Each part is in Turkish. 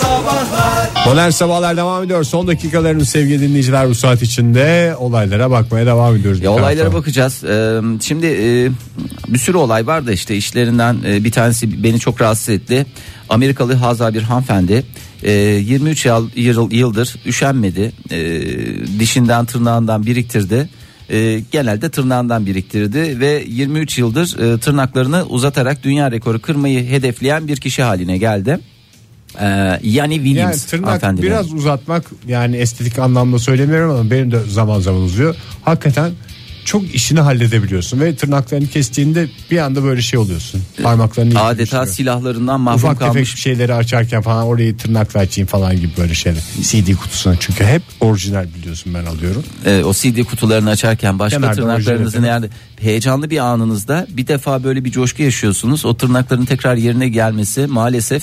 Sabahlar Modern Sabahlar devam ediyor. Son dakikalarımız sevgili dinleyiciler bu saat içinde olaylara bakmaya devam ediyoruz. Ya olaylara bakacağız. Ee, şimdi e, bir sürü olay var da işte işlerinden e, bir tanesi beni çok rahatsız etti. Amerikalı Hazar bir hanımefendi e, 23 yıl, yıl- yıldır üşenmedi. E, dişinden tırnağından biriktirdi. E, genelde tırnağından biriktirdi ve 23 yıldır e, tırnaklarını uzatarak dünya rekoru kırmayı hedefleyen bir kişi haline geldi. E, yani Yani Williams tırnak hanımefendinin. biraz uzatmak yani estetik anlamda söylemiyorum ama benim de zaman zaman uzuyor. Hakikaten çok işini halledebiliyorsun ve tırnaklarını kestiğinde bir anda böyle şey oluyorsun. Parmaklarını adeta silahlarından mahrum Ufak tefek kalmış bir şeyleri açarken falan orayı tırnakla açayım falan gibi böyle şeyler. CD kutusunu çünkü hep orijinal biliyorsun ben alıyorum. e, o CD kutularını açarken başka Kenarda tırnaklarınızın yani heyecanlı bir anınızda bir defa böyle bir coşku yaşıyorsunuz. O tırnakların tekrar yerine gelmesi maalesef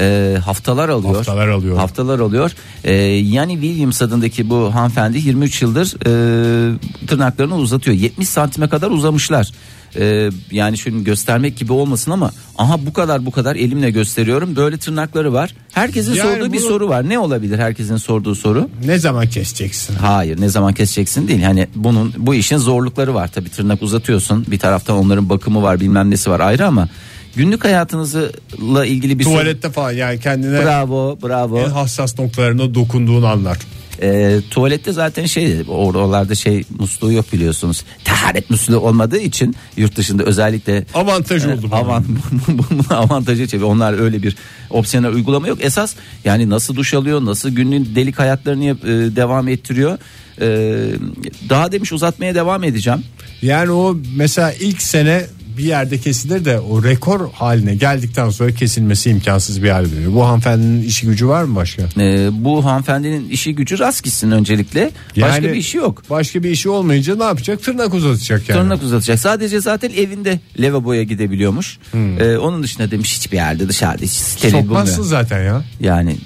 e, haftalar alıyor. Haftalar alıyor. Haftalar alıyor. E, yani Williams adındaki bu hanımefendi 23 yıldır e, tırnaklarını uzatıyor. 70 santime kadar uzamışlar. E, yani şunu göstermek gibi olmasın ama aha bu kadar bu kadar elimle gösteriyorum. Böyle tırnakları var. Herkesin Yani sorduğu bir bunu- soru var. Ne olabilir herkesin sorduğu soru? Ne zaman keseceksin? Hayır ne zaman keseceksin değil. Hani bunun bu işin zorlukları var tabii tırnak uzatıyorsun. Bir taraftan onların bakımı var bilmem nesi var ayrı ama günlük hayatınızla ilgili bir. Tuvalette falan yani kendine Bravo bravo. en hassas noktalarına dokunduğun anlar. Ee, tuvalette zaten şey oralarda şey musluğu yok biliyorsunuz. Taharet musluğu olmadığı için yurt dışında özellikle Avantaj oldu. bana. Avant, avantajı çeviriyor. Onlar öyle bir opsiyonel uygulama yok. Esas yani nasıl duş alıyor, nasıl günlük delik hayatlarını yap- e, devam ettiriyor. Ee, daha demiş uzatmaya devam edeceğim. Yani o mesela ilk sene bir yerde kesilir de o rekor haline geldikten sonra kesilmesi imkansız bir hale dönüyor. Bu hanımefendinin işi gücü var mı başka? Ee, bu hanımefendinin işi gücü rast gitsin öncelikle. Başka Yani bir işi yok. Başka bir işi olmayınca ne yapacak? Tırnak uzatacak yani. Tırnak uzatacak. Sadece zaten evinde lavaboya gidebiliyormuş. Ee, onun dışında demiş hiçbir yerde dışarıda hiç steril Sokmazsın bulmuyor. zaten ya. Yani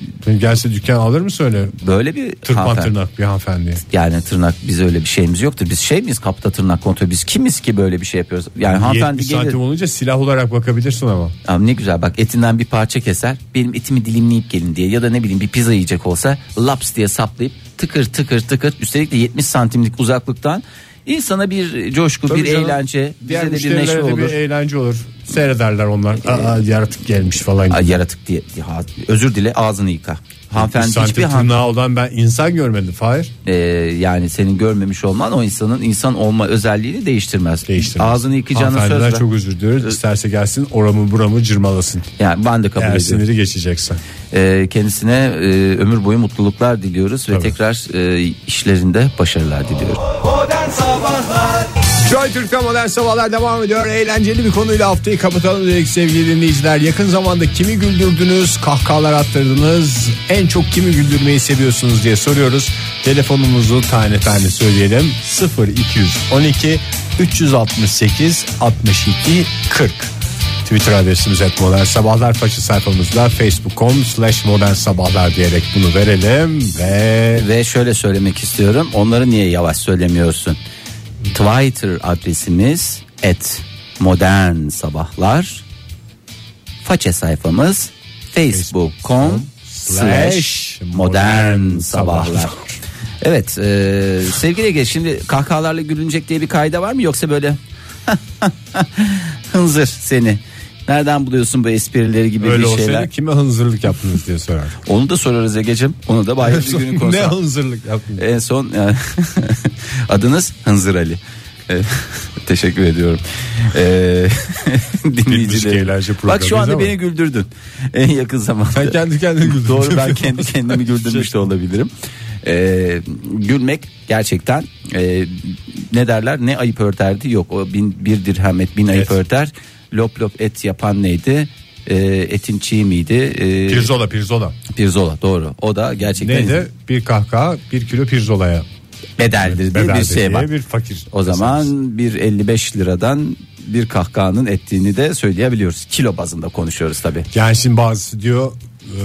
Gelse dükkan alır mı söyle? böyle bir Tırpan tırnak bir hanımefendi. Yani tırnak biz öyle bir şeyimiz yoktur. Biz şey miyiz kapta tırnak kontrolü biz kimiz ki böyle bir şey yapıyoruz. Yani hanımefendi 70 gelir. santim olunca silah olarak bakabilirsin ama. Abi ne güzel bak etinden bir parça keser. Benim etimi dilimleyip gelin diye ya da ne bileyim bir pizza yiyecek olsa laps diye saplayıp tıkır tıkır tıkır üstelik de 70 santimlik uzaklıktan insana bir coşku Tabii bir canım. eğlence Diğer bize de bir neşe müşterilere de olur. bir eğlence olur. Seyrederler onlar. Aa, yaratık gelmiş falan. gibi. Yaratık diye ya, özür dile ağzını yıka. Hanımefendi santim hiçbir han, tırnağı olan ben insan görmedim Fahir. Ee, yani senin görmemiş olman o insanın insan olma özelliğini değiştirmez. Değiştirmez. Ağzını yıkayacağını söz Hanımefendiden ver. çok özür diliyoruz. İsterse gelsin oramı buramı cırmalasın. Yani ben de kabul Eğer ediyorum. siniri geçecekse. Ee, kendisine e, ömür boyu mutluluklar diliyoruz ve tekrar e, işlerinde başarılar diliyorum. Joy Türk'te modern sabahlar devam ediyor. Eğlenceli bir konuyla haftayı kapatalım dedik sevgili dinleyiciler. Yakın zamanda kimi güldürdünüz, kahkahalar attırdınız, en çok kimi güldürmeyi seviyorsunuz diye soruyoruz. Telefonumuzu tane tane söyleyelim. 0212 368 62 40. Twitter adresimiz et modern sabahlar façı sayfamızda facebook.com slash modern sabahlar diyerek bunu verelim ve Ve şöyle söylemek istiyorum. Onları niye yavaş söylemiyorsun? Twitter adresimiz et modern sabahlar. Façe sayfamız facebook.com slash modern sabahlar. Evet e, sevgili Ege şimdi kahkahalarla gülünecek diye bir kaide var mı yoksa böyle hınzır seni nereden buluyorsun bu esprileri gibi öyle bir olsaydı şeyler kime hınzırlık yaptınız diye sorar. onu da sorarız Ege'cim onu da bayram bir günün konusu ne hınzırlık yaptınız? en son yani, adınız Hınzır Ali. Ee, Teşekkür ediyorum. Ee, dinleyicilerim. Bak şu anda ama. beni güldürdün. En yakın zamanda. Sen kendi kendine güldün. Doğru ben kendi kendimi güldürmüş de olabilirim. Ee, gülmek gerçekten e, ne derler ne ayıp örterdi yok o bin, bir dirhem et bin ayıp Evet. örter lop lop et yapan neydi Ee, etin çiğ miydi Ee, Pirzola pirzola. pirzola doğru o da gerçekten Neydi? Bir kahkaha bir kilo pirzolaya. bedeldir diye Bedel bir şey diye var. bir fakir. O zaman bir 55 liradan bir kahkahanın ettiğini de söyleyebiliyoruz. Kilo bazında konuşuyoruz tabi. Yani şimdi bazısı diyor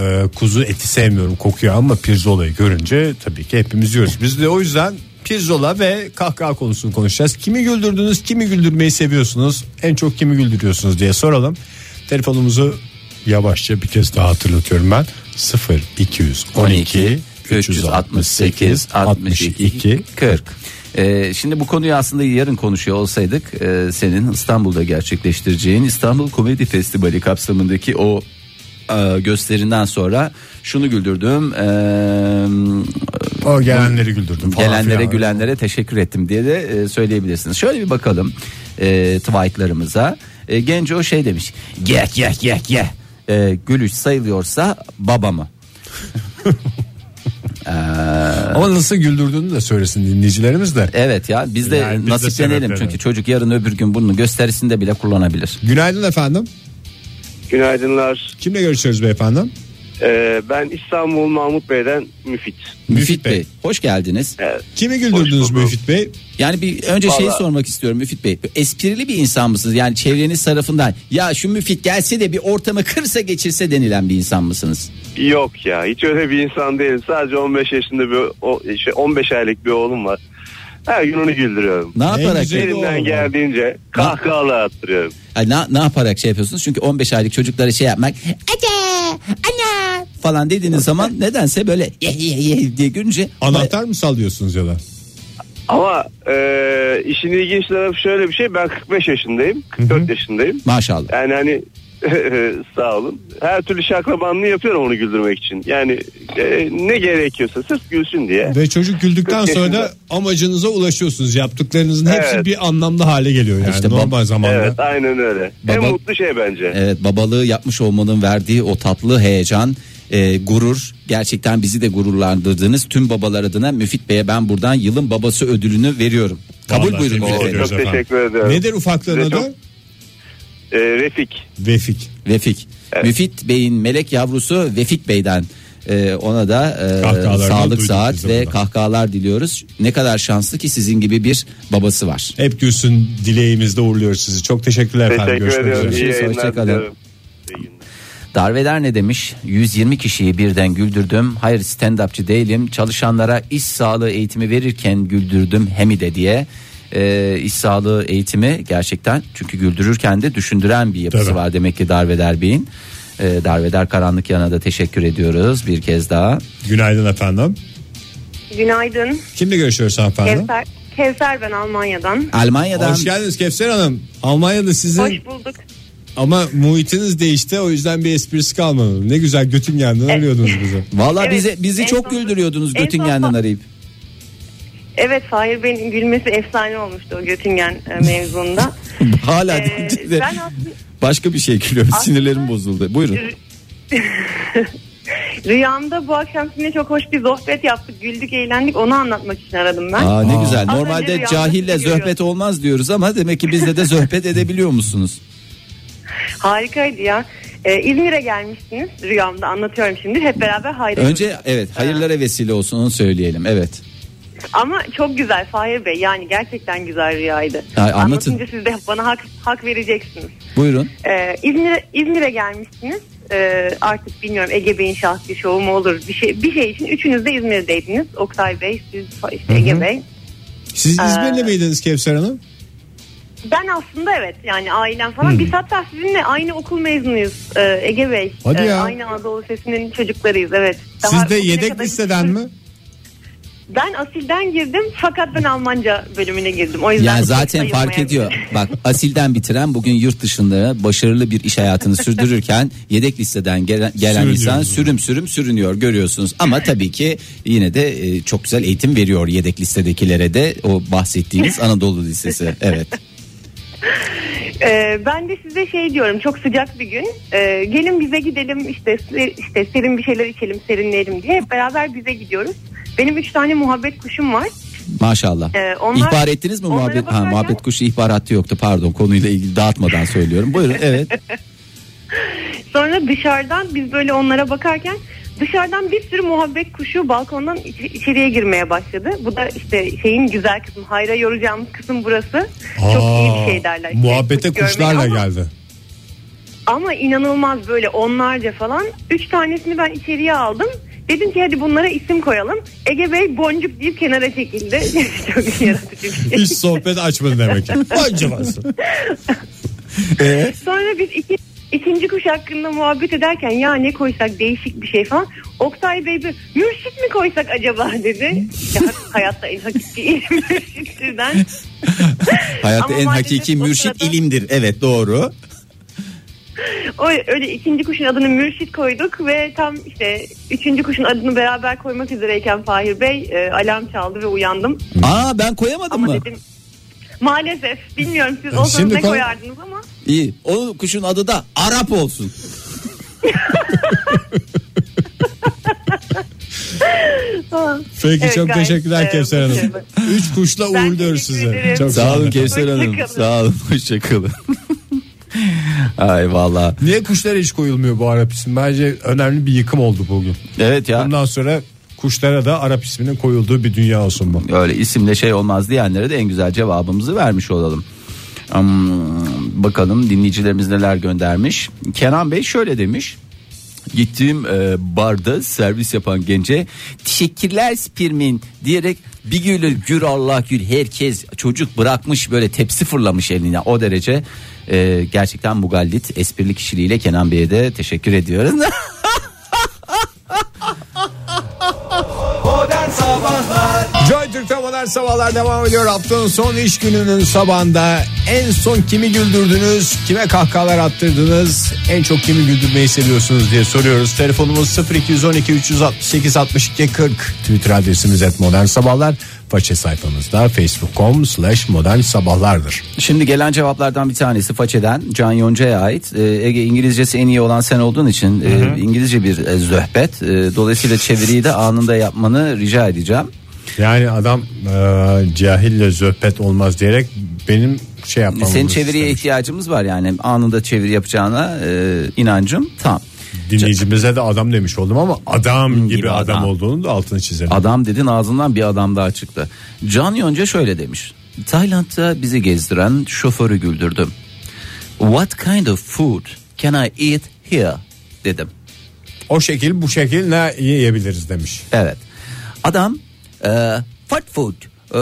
e, kuzu eti sevmiyorum kokuyor ama pirzolayı görünce tabii ki hepimiz yiyoruz. Biz de o yüzden pirzola ve kahkaha konusunu konuşacağız. Kimi güldürdünüz, kimi güldürmeyi seviyorsunuz, en çok kimi güldürüyorsunuz diye soralım. Telefonumuzu yavaşça bir kez daha hatırlatıyorum ben. 0 212 368 62 40. Ee, şimdi bu konuyu aslında yarın konuşuyor olsaydık e, senin İstanbul'da gerçekleştireceğin İstanbul Komedi Festivali kapsamındaki o e, gösterinden sonra şunu güldürdüm. E, O gelenleri güldürdüm falan gelenlere filan. gülenlere teşekkür ettim diye de e, söyleyebilirsiniz. Şöyle bir bakalım e, tweetlarımıza. E, Genco şey demiş. Geh geh geh geh. E, gülüş sayılıyorsa baba mı? Ama nasıl güldürdüğünü de söylesin dinleyicilerimiz de. Evet ya biz de Yani nasiplenelim çünkü çocuk yarın öbür gün bunu gösterisinde bile kullanabilir. Günaydın efendim. Günaydınlar. Kimle görüşüyoruz beyefendi? Ee, ben İstanbul Mahmut Bey'den Müfit. Müfit Bey. Bey. hoş geldiniz. Evet. Kimi güldürdünüz. Müfit Bey? Yani bir önce şeyi Vallahi- sormak istiyorum Müfit Bey. Esprili bir insan mısınız? Yani çevreniz tarafından ya şu Müfit gelse de bir ortamı kırsa geçirse denilen bir insan mısınız? Yok ya hiç öyle bir insan değilim. Sadece 15 yaşında bir o, şey, 15 aylık bir oğlum var. Her gün onu güldürüyorum. Ne yaparak güzeli o. Elimden geldiğince kahkahalar attırıyorum. Ay, ne, ne yaparak şey yapıyorsunuz? Çünkü 15 aylık çocuklara şey yapmak Ece, ana falan dediğiniz zaman nedense böyle ye ye ye diye görünce Anahtar mı sallıyorsunuz ya da? Ama e, işin ilginç tarafı şöyle bir şey. Ben 45 yaşındayım. 44 yaşındayım. maşallah. Yani hani sağ olun. Her türlü şaklabanlığı yapıyorum onu güldürmek için. Yani e, ne gerekiyorsa sırf gülsün diye. Ve çocuk güldükten sonra da amacınıza ulaşıyorsunuz. Yaptıklarınızın hepsi Evet. bir anlamlı hale geliyor yani İşte bab- normal zamanda. Evet aynen öyle. En Baba- mutlu şey bence. Evet babalığı yapmış olmanın verdiği o tatlı heyecan, e, gurur gerçekten bizi de gururlandırdığınız tüm babalar adına Müfit Bey'e ben buradan yılın babası ödülünü veriyorum. Kabul Vallahi buyurun tebrik Müfit Bey. ediyoruz Çok efendim. teşekkür ediyorum. Nedir ufaklığın Size adı? çok- E, Refik. Vefik. Vefik. Müfit Bey'in melek yavrusu Vefik Bey'den e, ona da e, Kahkahalarını sağlık duyduk saat biz de ve buradan. kahkahalar diliyoruz. Ne kadar şanslı ki sizin gibi bir babası var. Hep gülsün dileğimizde uğurluyoruz sizi. Çok teşekkürler efendim. Teşekkür Görüşmek ediyorum. üzere. İyi Görüşürüz, yayınlar hoşça kalın. diliyorum. İyi günler. Darveder ne demiş? 120 kişiyi birden güldürdüm. Hayır stand-upçı değilim. Çalışanlara iş sağlığı eğitimi verirken güldürdüm hem de diye. Ee, iş sağlığı eğitimi gerçekten çünkü güldürürken de düşündüren bir yapısı Tabii. var demek ki Darveder Bey'in. Ee, Darveder Karanlık Yana da teşekkür ediyoruz bir kez daha. Günaydın efendim. Günaydın. Kimle görüşüyoruz hanımefendi? Kevser, Kevser ben Almanya'dan. Almanya'dan Hoş geldiniz Kevser Hanım. Almanya'da sizin Hoş bulduk. ama muhitiniz değişti o yüzden bir esprisi kalmadı. Ne güzel Göttingen'den arıyordunuz bizi. Valla Evet, bizi bizi en çok son- güldürüyordunuz en Göttingen'den arayıp. Evet Fahir Bey'in gülmesi efsane olmuştu o Göttingen e, mevzunda. Hala Ee, de ben aslında başka bir şey gülüyorum. Aslında- Sinirlerim bozuldu. Buyurun. rüyamda bu akşam sizinle çok hoş bir sohbet yaptık. Güldük eğlendik onu anlatmak için aradım ben. Aa ne Aa. güzel. Normalde cahille zöhbet olmaz diyoruz ama demek ki bizde de zöhbet edebiliyor musunuz? Harikaydı ya. Ee, İzmir'e gelmiştiniz rüyamda anlatıyorum şimdi. Hep beraber hayra Önce evet hayırlara vesile olsun onu söyleyelim. Evet. Ama çok güzel Fahir Bey yani gerçekten güzel rüyaydı. Ha, anlatın. Anlatınca siz de bana hak, hak vereceksiniz. Buyurun. Ee, İzmir'e İzmir'e gelmişsiniz. Ee, artık bilmiyorum Ege Bey'in şahsi şovu mu olur bir şey bir şey için üçünüz de İzmir'deydiniz. Oktay Bey, siz işte Ege Bey. Siz Ee, İzmirli miydiniz Kevser Hanım? Ben aslında evet yani ailem falan biz hatta sizinle aynı okul mezunuyuz ee, Ege Bey. Hadi Ee, ya. Aynı Anadolu Sesi'nin çocuklarıyız evet. Siz de yedek listeden mi? Ben asilden girdim fakat ben Almanca bölümüne girdim. O yüzden Yani zaten fark ediyor. Bak asilden bitiren bugün yurt dışında başarılı bir iş hayatını sürdürürken yedek listeden gelen, gelen insan sürüm sürüm sürünüyor görüyorsunuz. Ama tabii ki yine de e, çok güzel eğitim veriyor yedek listedekilere de o bahsettiğiniz Anadolu Lisesi. Evet. Ee, ben de size şey diyorum çok sıcak bir gün Ee, gelin bize gidelim işte işte serin bir şeyler içelim serinleyelim diye hep beraber bize gidiyoruz. Benim üç tane muhabbet kuşum var. Maşallah. Ee, onlar- İhbar ettiniz mi muhabbet? Ha, muhabbet kuşu ihbar hattı yoktu pardon konuyla ilgili dağıtmadan söylüyorum. Buyurun evet. Sonra dışarıdan biz böyle onlara bakarken dışarıdan bir sürü muhabbet kuşu balkondan iç- içeriye girmeye başladı. Bu da işte şeyin güzel kısmı hayra yoracağımız kısım burası. Çok iyi bir şey derler. işte, Muhabbete kuş kuşlarla ama- geldi. Ama inanılmaz böyle onlarca falan. Üç tanesini ben içeriye aldım. Dedim ki hadi bunlara isim koyalım. Ege Bey boncuk deyip kenara çekildi. Çok yaratıcı bir şey. Hiç sohbet açmadı demek ki. Acımasın. Ee? Sonra biz iki, İkinci kuş hakkında muhabbet ederken ya ne koysak değişik bir şey falan. Oktay Bey bir mürşit mi koysak acaba dedi. Ya, hayatta en hakiki ilim mürşittirden. Hayatta en hakiki mürşit sırada- ilimdir. Evet doğru. O öyle ikinci kuşun adını Mürşit koyduk ve tam işte üçüncü kuşun adını beraber koymak üzereyken Fahir Bey e, alarm çaldı ve uyandım. Aa ben koyamadım Ama mı? dedim maalesef bilmiyorum siz olsanız Şimdi ne koy- koyardınız ama İyi. O kuşun adı da Arap olsun. Peki Evet, çok teşekkürler Kevser Hanım. Üç kuşla Ben uğurluyoruz ederim. Çok Sağ olun. Kevser Hanım. Hoşçakalın. Sağ olun. Hoşçakalın. Ay valla. Niye kuşlara hiç koyulmuyor bu Arap ismi? Bence önemli bir yıkım oldu bugün. Evet ya. Bundan sonra kuşlara da Arap isminin koyulduğu bir dünya olsun bu. Öyle isimle şey olmaz diyenlere de en güzel cevabımızı vermiş olalım. Hmm, bakalım dinleyicilerimiz neler göndermiş. Kenan Bey şöyle demiş. Gittiğim e, barda servis yapan gence teşekkürler Spirmin diyerek bir gülür gür Allah gül herkes çocuk bırakmış böyle tepsi fırlamış eline o derece e, gerçekten mugallit esprili kişiliğiyle Kenan Bey'e de teşekkür ediyoruz. Türk'te modern sabahlar devam ediyor. Haftanın son iş gününün sabahında en son kimi güldürdünüz, kime kahkahalar attırdınız, en çok kimi güldürmeyi seviyorsunuz diye soruyoruz. Telefonumuz 0212 368 62 40. Twitter adresimiz et modern sabahlar. Façe sayfamızda facebook.com slash modern sabahlardır. Şimdi gelen cevaplardan bir tanesi Façe'den Can Yonca'ya ait. Ee, Ege İngilizcesi en iyi olan sen olduğun için e, İngilizce bir e, zöhbet. E, dolayısıyla çeviriyi de anında yapmanı rica edeceğim. Yani adam e, cahille zöhbet olmaz diyerek benim şey yapmamı Senin çeviriye istemiş. ihtiyacımız var yani anında çeviri yapacağına e, inancım tam. Dinleyicimize de adam demiş oldum ama adam gibi, Gibi adam. adam. olduğunu da altını çizelim. Adam dedin ağzından bir adam daha çıktı. Can Yonca şöyle demiş. Tayland'da bizi gezdiren şoförü güldürdüm. What kind of food can I eat here? dedim. O şekil bu şekil ne yiyebiliriz demiş. Evet. Adam e, fast food e,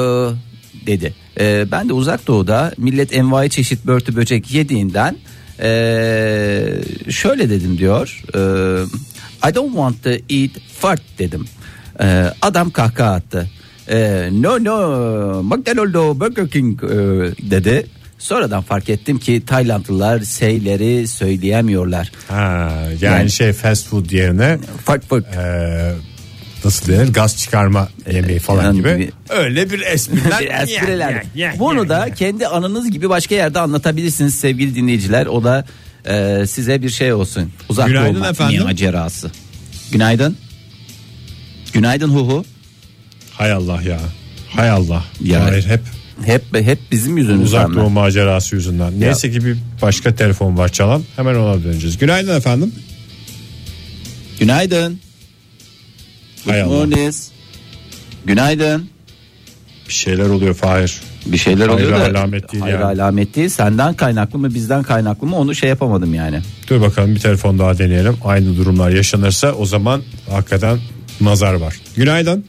dedi. E, ben de uzak doğuda millet envai çeşit börtü böcek yediğinden e, şöyle dedim diyor. E, I don't want to eat fart dedim. E, adam kahkaha attı. E, no no McDonald's Burger King e, dedi. Sonradan fark ettim ki Taylandlılar seyleri söyleyemiyorlar. Ha, yani, Yani- şey fast food yerine Fart fart. e, nasıl denir gaz çıkarma yemeği falan yani gibi. gibi. Öyle bir espriler. Bir espriler. Bunu da kendi anınız gibi başka yerde anlatabilirsiniz sevgili dinleyiciler. O da e, size bir şey olsun. Uzak Günaydın doğu efendim. macerası. Günaydın. Günaydın Huhu. Hay Allah ya. Hay Allah. Ya. Hayır hep Hep hep bizim yüzümüzden uzak mi? doğu macerası yüzünden. Neyse ki bir başka telefon var çalan. Hemen ona döneceğiz. Günaydın efendim. Günaydın. Hay Allah. morning. Günaydın. Bir şeyler oluyor Fahir. Bir şeyler Hayır oluyor da. alamet değil hayır yani. alamet değil. Senden kaynaklı mı bizden kaynaklı mı onu şey yapamadım yani. Dur bakalım bir telefon daha deneyelim. Aynı durumlar yaşanırsa o zaman hakikaten nazar var. Günaydın.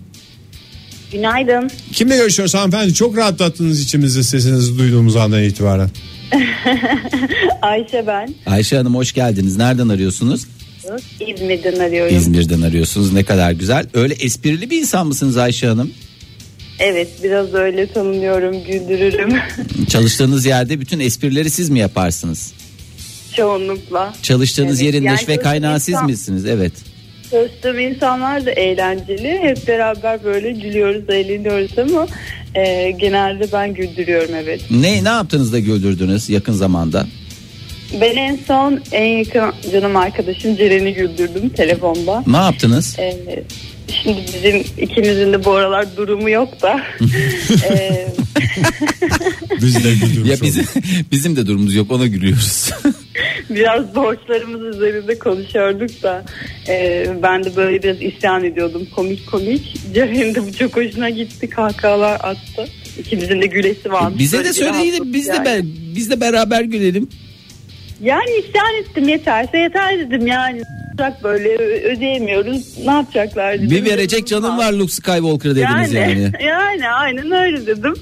Günaydın. Kimle görüşüyoruz hanımefendi? Çok rahatlattınız içimizde sesinizi duyduğumuz andan itibaren. Ayşe ben. Ayşe Hanım hoş geldiniz. Nereden arıyorsunuz? İzmir'den arıyorum. İzmir'den arıyorsunuz. Ne kadar güzel. Öyle esprili bir insan mısınız Ayşe Hanım? Evet biraz öyle tanımlıyorum güldürürüm Çalıştığınız yerde bütün esprileri siz mi yaparsınız? çoğunlukla. Çalıştığınız Evet, yerin yani neşve kaynağı siz insan- misiniz? Evet. Çalıştığım insanlar da eğlenceli. Hep beraber böyle gülüyoruz, eğleniyoruz ama e, genelde ben güldürüyorum evet. Ne ne yaptınız da güldürdünüz yakın zamanda? Ben en son en yakın canım arkadaşım Ceren'i güldürdüm telefonda. Ne yaptınız? E, şimdi bizim ikimizin de bu aralar durumu yok da. e, Biz de güldürmüş Ya bizim bizim de durumumuz yok ona gülüyoruz. biraz borçlarımız üzerinde konuşuyorduk da e, ben de böyle biraz isyan ediyordum komik komik. Ceren'in de bu çok hoşuna gitti kahkahalar attı. İkimizin de gülesi varmış. Bize de söyleyin biz de yani. be- biz de beraber gülelim. Yani isyan ettim yeterse yeter dedim yani. yapacak böyle ödeyemiyoruz. Ne yapacaklar dedim. Bir verecek canım var Luke Skywalker dediniz yani. Yani, yani aynen öyle dedim.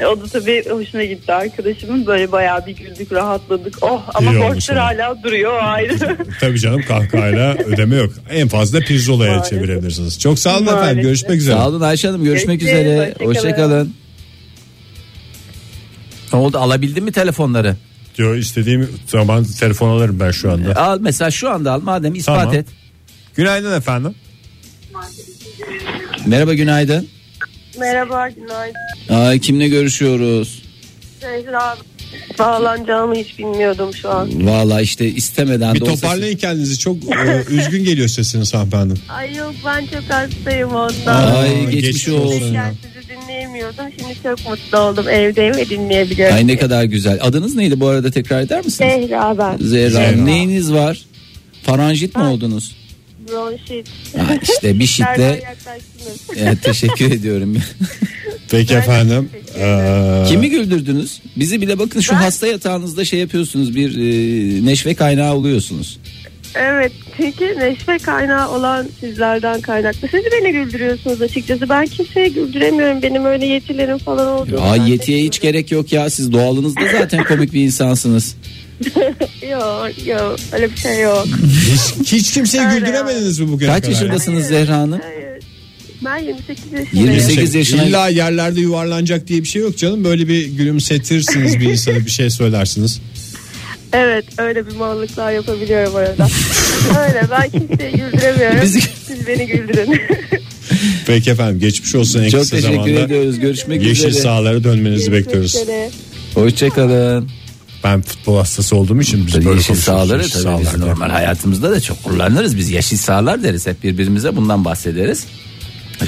E, o da tabii hoşuna gitti arkadaşımın. Böyle bayağı bir güldük rahatladık. Oh ama İyi borçlar hala duruyor ayrı. Tabii canım kahkahayla ödeme yok. En fazla pirzolaya çevirebilirsiniz. Çok sağ olun efendim. Maalesef. Görüşmek üzere. Sağ olun Ayşe Hanım görüşmek Görüşürüz, üzere. hoşça kalın. Hoşçakalın. Ne oldu alabildin mi telefonları? Diyor istediğim zaman telefon alırım ben şu anda. Al mesela şu anda al madem ispat Tamam. et. Günaydın efendim. Merhaba günaydın. Merhaba günaydın. Ay kimle görüşüyoruz? Zehra bağlanacağımı hiç bilmiyordum şu an. Valla işte istemeden Bir de olsa- toparlayın kendinizi. Çok e, üzgün geliyor sesiniz hanımefendi. Ay yok ben çok hastayım ondan. Ay geçmiş, geçmiş olsun. olsun. Dinleyemiyordum. Şimdi çok mutlu oldum. Evdeyim ve dinleyebiliyorum. Ay ne kadar güzel. Adınız neydi bu arada tekrar eder misiniz? Zehra ben. Zehra. Zehra. Neyiniz var? Faranjit mi oldunuz? Bronşit. Ha, işte bir şitle yaklaştınız? Evet, teşekkür ediyorum. Peki Ben efendim. Ee, Kimi güldürdünüz? Bizi bile bakın şu Ben- hasta yatağınızda şey yapıyorsunuz bir e, neşve kaynağı oluyorsunuz. Evet çünkü neşve kaynağı olan sizlerden kaynaklı. Siz beni güldürüyorsunuz açıkçası. Ben kimseye güldüremiyorum. Benim öyle yetilerim falan oldu. Aa, yetiye hiç gerek yok ya siz doğalınızda zaten komik bir insansınız. Yok yok öyle bir şey yok. hiç, hiç kimseyi Öyle güldüremediniz mi bugüne Kaç kadar? yaşındasınız Zehra Hanım? Hayır. Ben 28 yaşındayım. 28 yaşına- İlla yerlerde yuvarlanacak diye bir şey yok canım. Böyle bir gülümsetirsiniz bir insana bir şey söylersiniz. Evet öyle bir mallıklar yapabiliyorum arada. öyle ben kimseyi güldüremiyorum. Bizi- Siz beni güldürün. Peki efendim geçmiş olsun en Çok kısa teşekkür zamanda. ediyoruz. Görüşmek Yeşil üzere. sahalara dönmenizi bekliyoruz. Görüşmek üzere. Hoşçakalın. Ben futbol hastası olduğum için biz Tabii böyle yeşil sahaları Yeşil tabii biz sahalarda. normal hayatımızda da çok kullanırız. Biz yeşil sahalar deriz hep birbirimize bundan bahsederiz.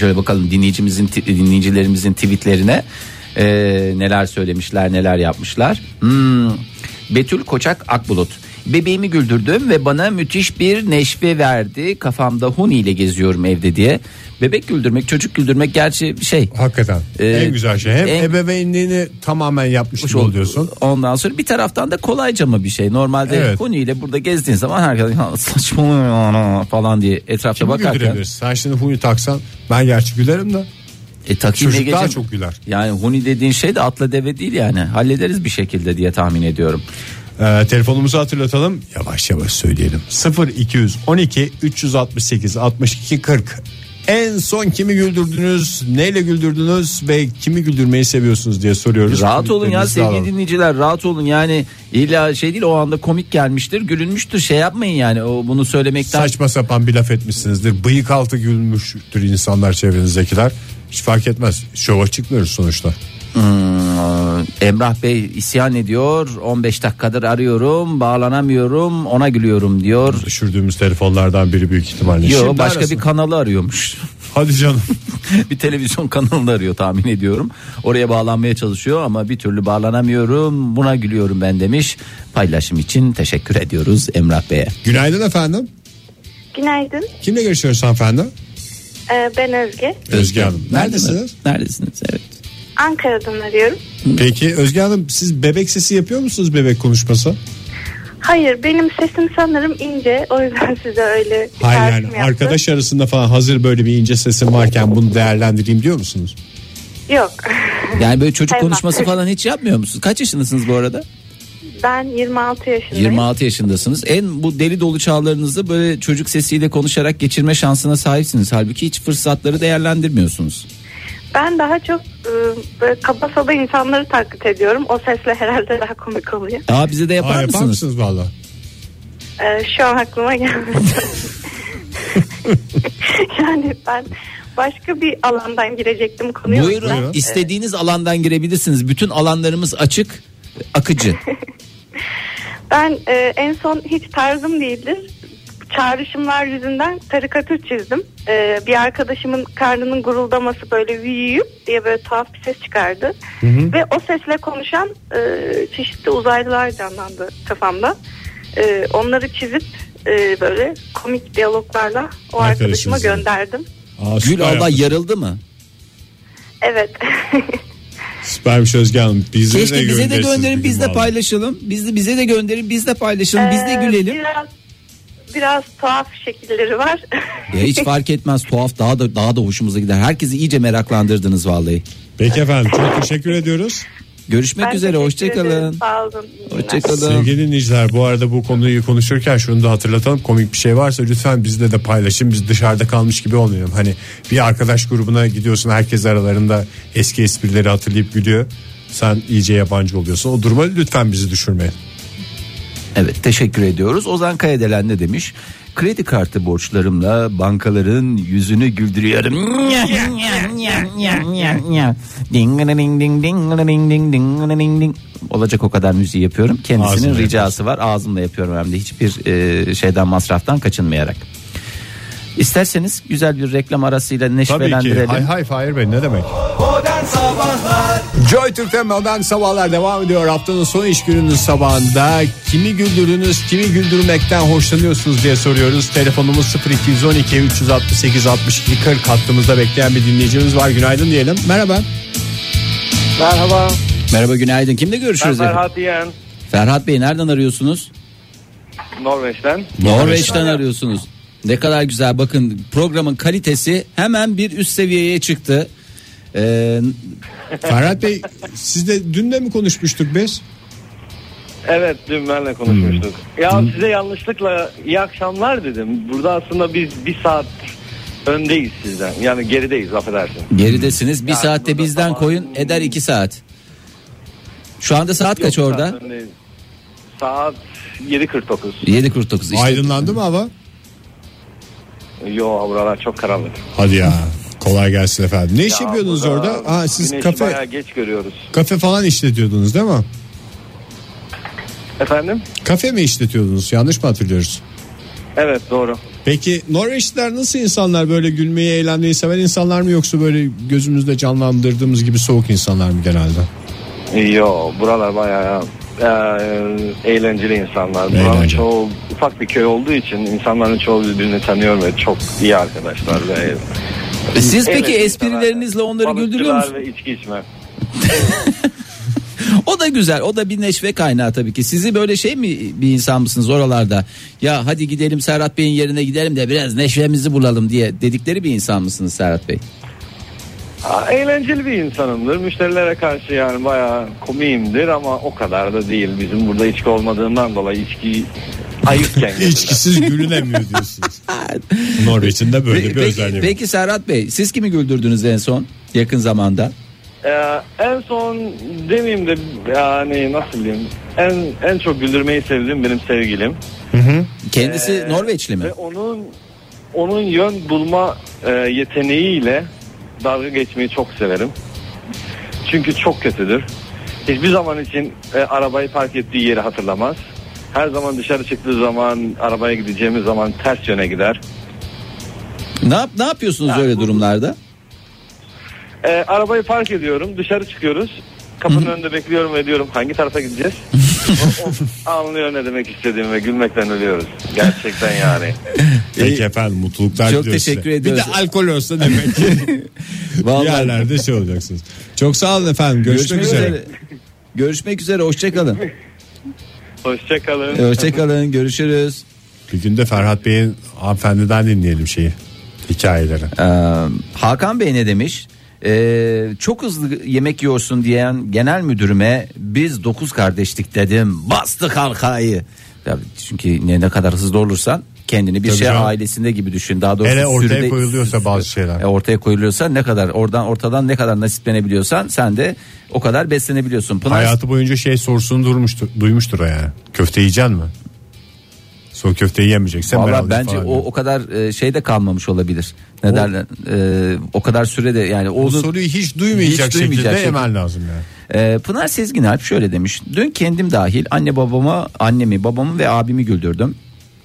Şöyle bakalım dinleyicimizin dinleyicilerimizin tweetlerine e, neler söylemişler neler yapmışlar. Hmm, Betül Koçak Akbulut. Bebeğimi güldürdüm ve bana müthiş bir neşve verdi. Kafamda huni ile geziyorum evde diye. Bebek güldürmek, çocuk güldürmek gerçi şey Hakikaten Ee, en güzel şey. Hem en- ebeveynliğini tamamen yapmış gibi oluyorsun. Ondan sonra bir taraftan da kolayca mı bir şey. Normalde Evet. Huni ile burada gezdiğin zaman herkes "Ya saçmalıyor ana" falan diye etrafta Kimi bakarken. güldürebilirsin? Sen şimdi huni taksan ben gerçi gülerim de. E, takayım ne Çocuk daha çok güler. Yani Huni dediğin şey de atla deve değil yani. Hallederiz bir şekilde diye tahmin ediyorum. Ee, telefonumuzu hatırlatalım. Yavaş yavaş söyleyelim. 0 212 368 62 40. En son kimi güldürdünüz? Neyle güldürdünüz ve kimi güldürmeyi seviyorsunuz diye soruyoruz. Rahat olun ya sevgili alalım. dinleyiciler rahat olun yani illa şey değil o anda komik gelmiştir gülünmüştür şey yapmayın yani o bunu söylemekten Saçma sapan bir laf etmişsinizdir. Bıyık altı gülmüştür insanlar çevrenizdekiler. Hiç fark etmez. Şova çıkmıyoruz sonuçta. Hmm, Emrah Bey isyan ediyor 15 dakikadır arıyorum bağlanamıyorum ona gülüyorum diyor. Düşürdüğümüz telefonlardan biri büyük ihtimalle. Yok Şimdi başka arasın. bir kanalı arıyormuş. Hadi canım. bir televizyon kanalını arıyor tahmin ediyorum. Oraya bağlanmaya çalışıyor ama bir türlü bağlanamıyorum. Buna gülüyorum ben demiş. Paylaşım için teşekkür ediyoruz Emrah Bey'e. Günaydın efendim. Günaydın. Kimle görüşüyoruz hanımefendi? Ee, ben Özge. Özge Hanım. Neredesiniz? Neredesiniz? Evet. Ankara'dan arıyorum. Peki Özge Hanım siz bebek sesi yapıyor musunuz bebek konuşması? Hayır benim sesim sanırım ince. O yüzden size öyle bir Hayır yani yaptım. arkadaş arasında falan hazır böyle bir ince sesim varken bunu değerlendireyim diyor musunuz? Yok. Yani böyle çocuk Hayır, konuşması falan hiç yapmıyor musunuz? Kaç yaşındasınız bu arada? ben 26 yaşındayım. 26 yaşındasınız. En bu deli dolu çağlarınızda böyle çocuk sesiyle konuşarak geçirme şansına sahipsiniz. Halbuki hiç fırsatları değerlendirmiyorsunuz. Ben daha çok e, kaba saba insanları taklit ediyorum. O sesle herhalde daha komik oluyor. Aa bize de yapar Aa, mısınız? mısınız valla? Ee, şu an aklıma gelmedi. yani ben başka bir alandan girecektim konuya. Buyurun, Ben, Buyurun. istediğiniz alandan girebilirsiniz. Bütün alanlarımız açık, akıcı. Ben e, en son hiç tarzım değildir. Çağrışımlar yüzünden karikatür çizdim. E, bir arkadaşımın karnının guruldaması böyle viyup diye böyle tuhaf bir ses çıkardı. Ve o sesle konuşan e, çeşitli uzaylılar canlandı kafamda. E, onları çizip e, böyle komik diyaloglarla o arkadaşıma gönderdim. Aa, Gül Allah yarıldı mı? Evet. Süpermiş Özge Hanım. Bize Keşke de bize de gönderin biz de paylaşalım. Biz de bize de gönderin biz de paylaşalım. Biz de Ee, gülelim. Biraz, biraz tuhaf şekilleri var. Ya hiç fark etmez tuhaf daha da daha da hoşumuza gider. Herkesi iyice meraklandırdınız vallahi. Peki efendim çok teşekkür ediyoruz. Görüşmek Ben üzere hoşçakalın. Sağ olun. Hoşçakalın. Sevgili dinleyiciler bu arada bu konuyu konuşurken şunu da hatırlatalım. Komik bir şey varsa lütfen bizde de paylaşın. Biz dışarıda kalmış gibi olmayalım. Hani bir arkadaş grubuna gidiyorsun herkes aralarında eski esprileri hatırlayıp gülüyor. Sen iyice yabancı oluyorsun. O duruma lütfen bizi düşürmeyin. Evet teşekkür ediyoruz. Ozan Kayadelen ne demiş? Kredi kartı borçlarımla bankaların yüzünü güldürüyorum. Ding ding ding ding ding ding ding ding. Olacak o kadar müziği yapıyorum. Kendisinin Ağzınla ricası var. Ağzımla yapıyorum hem de hiçbir e, şeyden masraftan kaçınmayarak. İsterseniz güzel bir reklam arasıyla Tabii ki. neşvelendirelim. Hay hay Fahir Bey ne demek? Modern Sabahlar Joy Türk'te modern sabahlar devam ediyor. Haftanın son iş gününün sabahında kimi güldürdünüz, kimi güldürmekten hoşlanıyorsunuz diye soruyoruz. Telefonumuz 0212 368 62 40 hattımızda bekleyen bir dinleyicimiz var. Günaydın diyelim. Merhaba. Merhaba. Merhaba günaydın. Kimle görüşürüz? efendim? Ferhat Yiyen. Ferhat Bey nereden arıyorsunuz? Norveç'ten. Norveç'ten arıyorsunuz. Ne kadar güzel bakın programın kalitesi hemen bir üst seviyeye çıktı. Ee, Ferhat Bey siz de dün de mi konuşmuştuk biz? Evet dün benle konuşmuştuk. Ya size yanlışlıkla iyi akşamlar dedim. Burada aslında biz bir saat öndeyiz sizden. Yani gerideyiz affedersin. geridesiniz bir Yani saatte bizden sabah- koyun eder iki saat. Şu anda saat kaç Yok, orada? saat öndeyiz. Saat 7.49. 7.49 işte. Aydınlandı mı hava? Yo buralar çok karanlık. Hadi ya. Kolay gelsin efendim. Ne iş Ya yapıyordunuz burada orada? Ha, siz güneşi kafe bayağı geç görüyoruz. kafe falan işletiyordunuz değil mi? Efendim? Kafe mi işletiyordunuz? Yanlış mı hatırlıyoruz? Evet doğru. Peki Norveçliler nasıl insanlar böyle gülmeyi eğlenmeyi seven insanlar mı yoksa böyle gözümüzde canlandırdığımız gibi soğuk insanlar mı genelde? Yo buralar bayağı e, eğlenceli insanlar. Buranın Eğlence. çoğu ufak bir köy olduğu için insanların çoğu birbirini tanıyor ve çok iyi arkadaşlar. Ve Siz peki eğlenceli esprilerinizle onları Balıkçılar güldürüyor musunuz? ve içki içme. O da güzel. O da bir neşve kaynağı tabii ki. Sizi böyle şey mi bir insan mısınız oralarda? Ya hadi gidelim Serhat Bey'in yerine gidelim de biraz neşvemizi bulalım diye dedikleri bir insan mısınız Serhat Bey? Eğlenceli bir insanımdır. Müşterilere karşı yani bayağı komiyimdir ama o kadar da değil. Bizim burada içki olmadığından dolayı içki gelirler. İçkisiz gülünemiyor diyorsunuz. Norveç'in de böyle Pe- bir peki, özelliği var. peki Serhat Bey siz kimi güldürdünüz en son yakın zamanda? Ee, en son demeyeyim de yani nasıl diyeyim en en çok güldürmeyi sevdiğim benim sevgilim. Kendisi Ee, Norveçli mi? Ve onun onun yön bulma e, yeteneğiyle dalga geçmeyi çok severim. Çünkü çok kötüdür. Hiçbir zaman için e, arabayı park ettiği yeri hatırlamaz. Her zaman dışarı çıktığı zaman arabaya gideceğimiz zaman ters yöne gider. Ne yap ne yapıyorsunuz Yani öyle durumlarda? E, arabayı park ediyorum dışarı çıkıyoruz. Kapının önünde bekliyorum ve diyorum hangi tarafa gideceğiz? o, o anlıyor ne demek istediğimi ve gülmekten ölüyoruz. Gerçekten yani. Peki efendim mutluluklar Çok teşekkür size. ediyoruz. Bir de alkol olsa demek ki Vallahi yerlerde şey olacaksınız. Çok sağ olun efendim. Görüşmek, üzere. Görüşmek üzere. Hoşçakalın. Hoşçakalın. Hoşçakalın. Görüşürüz. Bir gün de Ferhat Bey'in hanımefendiden dinleyelim şeyi. Hikayeleri. Ee, Hakan Bey ne demiş? Ee, çok hızlı yemek yiyorsun diyen genel müdürüme biz dokuz kardeşlik dedim bastık halkayı. Ya, çünkü ne, ne kadar hızlı olursan kendini bir Tabii şey canım. ailesinde gibi düşün. Daha doğrusu Hele ortaya sürüde- koyuluyorsa bazı şeyler. E, ortaya koyuluyorsa ne kadar oradan ortadan ne kadar nasiplenebiliyorsan sen de o kadar beslenebiliyorsun. Pınar Hayatı boyunca şey sorusunu durmuştur, duymuştur o yani. Köfte yiyeceksin mi? Son köfteyi yemeyeceksen ben Valla bence o o kadar e, şeyde kalmamış olabilir. Ne O- derler? E, o kadar sürede yani Bu onun- soruyu hiç duymayacak, Hiç duymayacak şekilde şekilde. yemen lazım yani. Ee, Pınar Sezgin Alp şöyle demiş. Dün kendim dahil anne babamı, annemi, babamı ve abimi güldürdüm.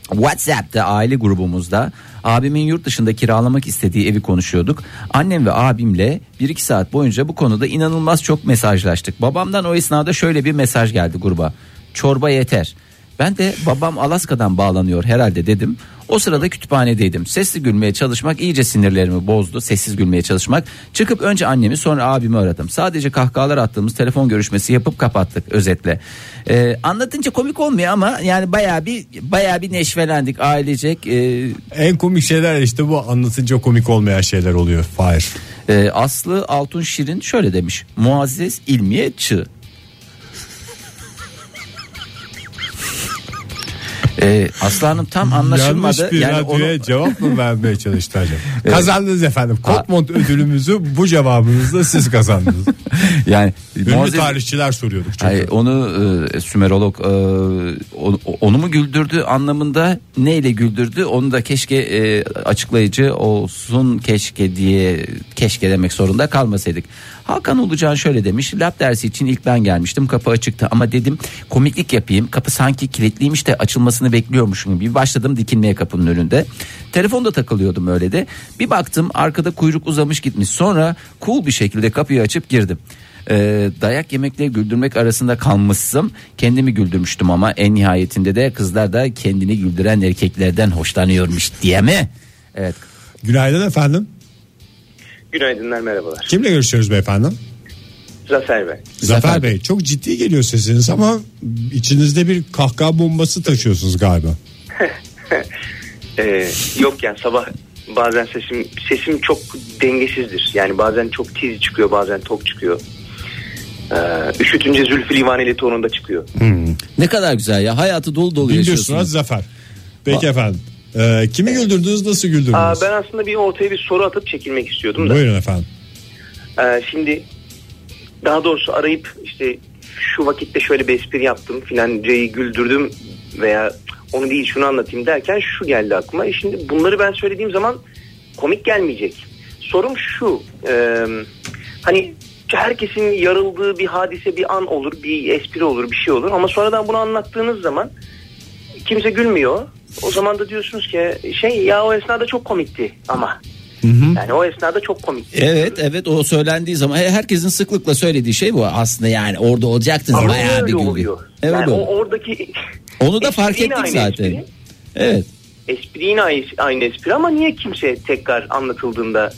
WhatsApp'ta aile grubumuzda abimin yurt dışında kiralamak istediği evi konuşuyorduk. Annem ve abimle 1-2 saat boyunca bu konuda inanılmaz çok mesajlaştık. Babamdan o esnada şöyle bir mesaj geldi gruba. Çorba yeter. Ben de babam Alaska'dan bağlanıyor herhalde dedim. O sırada kütüphanedeydim. Sesli gülmeye çalışmak iyice sinirlerimi bozdu. Sessiz gülmeye çalışmak. Çıkıp önce annemi sonra abimi aradım. Sadece kahkahalar attığımız telefon görüşmesi yapıp kapattık özetle. Ee, anlatınca komik olmuyor ama yani bayağı bir bayağı bir neşvelendik ailecek. Ee, En komik şeyler işte bu anlatınca komik olmayan şeyler oluyor. Fahir. e, Aslı Altun Şirin şöyle demiş. Muazzez İlmiye Çığ. Ee, Aslı Hanım tam anlaşılmadı. Yanlış bir yani radyoya onu- cevap mı vermeye çalıştı acaba? Kazandınız efendim. Kotmont ödülümüzü bu cevabınızla siz kazandınız. yani Ünlü Muazzez- tarihçiler soruyorduk çünkü. Hayır, onu e, Sümerolog e, onu, onu mu güldürdü anlamında neyle güldürdü onu da keşke e, açıklayıcı olsun keşke diye keşke demek zorunda kalmasaydık. Hakan Ulucan şöyle demiş lab dersi için ilk ben gelmiştim kapı açıktı ama dedim komiklik yapayım kapı sanki kilitliymiş de açılmasını bekliyormuşum gibi başladım dikinmeye kapının önünde. Telefonda takılıyordum öyle de bir baktım arkada kuyruk uzamış gitmiş sonra cool bir şekilde kapıyı açıp girdim. Ee, dayak yemekle güldürmek arasında kalmışsım. Kendimi güldürmüştüm ama en nihayetinde de kızlar da kendini güldüren erkeklerden hoşlanıyormuş diye mi? Evet. Günaydın efendim. Günaydınlar merhabalar. Kimle görüşüyoruz beyefendi? Zafer Bey. Zafer, Zafer Bey çok ciddi geliyor sesiniz ama içinizde bir kahkaha bombası taşıyorsunuz galiba. Ee, yok yani sabah bazen sesim sesim çok dengesizdir. Yani bazen çok tiz çıkıyor bazen tok çıkıyor. Ee, üşütünce Zülfü Livaneli tonunda çıkıyor. Ne kadar güzel ya hayatı dolu dolu yaşıyorsunuz. Zafer. Peki efendim. Ee, kimi güldürdünüz nasıl güldürdünüz? Aa, ben aslında bir ortaya bir soru atıp çekilmek istiyordum da. Buyurun efendim. Ee, şimdi daha doğrusu arayıp işte şu vakitte şöyle bir espri yaptım filancayı güldürdüm veya onu değil şunu anlatayım derken şu geldi aklıma. E şimdi bunları ben söylediğim zaman komik gelmeyecek. Sorum şu e, hani herkesin yarıldığı bir hadise bir an olur bir espri olur bir şey olur ama sonradan bunu anlattığınız zaman kimse gülmüyor. O zaman da diyorsunuz ki şey ya o esnada çok komikti ama. Yani o esnada çok komikti. Evet evet o söylendiği zaman he- herkesin sıklıkla söylediği şey bu aslında yani orada olacaktınız Ama bayağı bir güldü. oluyor. Evet yani o oradaki Onu da fark ettik zaten. Espri, Evet. espri yine aynı, aynı espri ama niye kimse tekrar anlatıldığında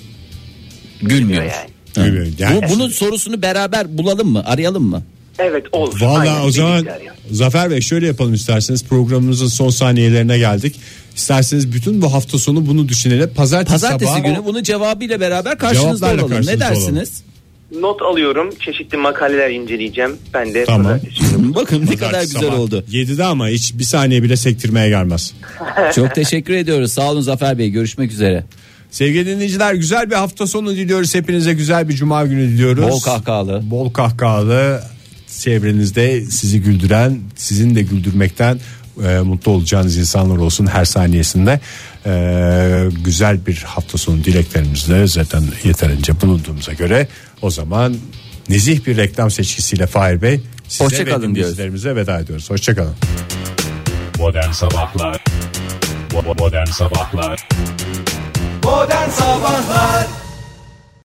Gülmüyor. yani? Gülmüyor. Yani- Bu, bunun sorusunu beraber bulalım mı? Arayalım mı? Evet olur. Vallahi Aynen, o zaman yani. Zafer Bey şöyle yapalım isterseniz programımızın son saniyelerine geldik. İsterseniz bütün bu hafta sonu bunu düşünelim. Pazartesi, Pazartesi sabahı günü bunun cevabıyla beraber karşınızda olalım. Ne karşınızda dersiniz? Not alıyorum. Çeşitli makaleler inceleyeceğim. Ben de Tamam. Bakın ne kadar güzel sabah oldu. 7'de ama hiç bir saniye bile sektirmeye gelmez. Çok teşekkür ediyoruz. Sağ olun Zafer Bey. Görüşmek üzere. Sevgili dinleyiciler güzel bir hafta sonu diliyoruz. Hepinize güzel bir cuma günü diliyoruz. Bol kahkahalı. Bol kahkahalı çevrenizde sizi güldüren, sizin de güldürmekten e, mutlu olacağınız insanlar olsun her saniyesinde. E, güzel bir hafta sonu dileklerimizle zaten yeterince bulunduğumuza göre o zaman nezih bir reklam seçkisiyle Fahir Bey size Hoşça ve dinleyicilerimize veda ediyoruz. Hoşçakalın. Modern Sabahlar Modern Sabahlar Modern Sabahlar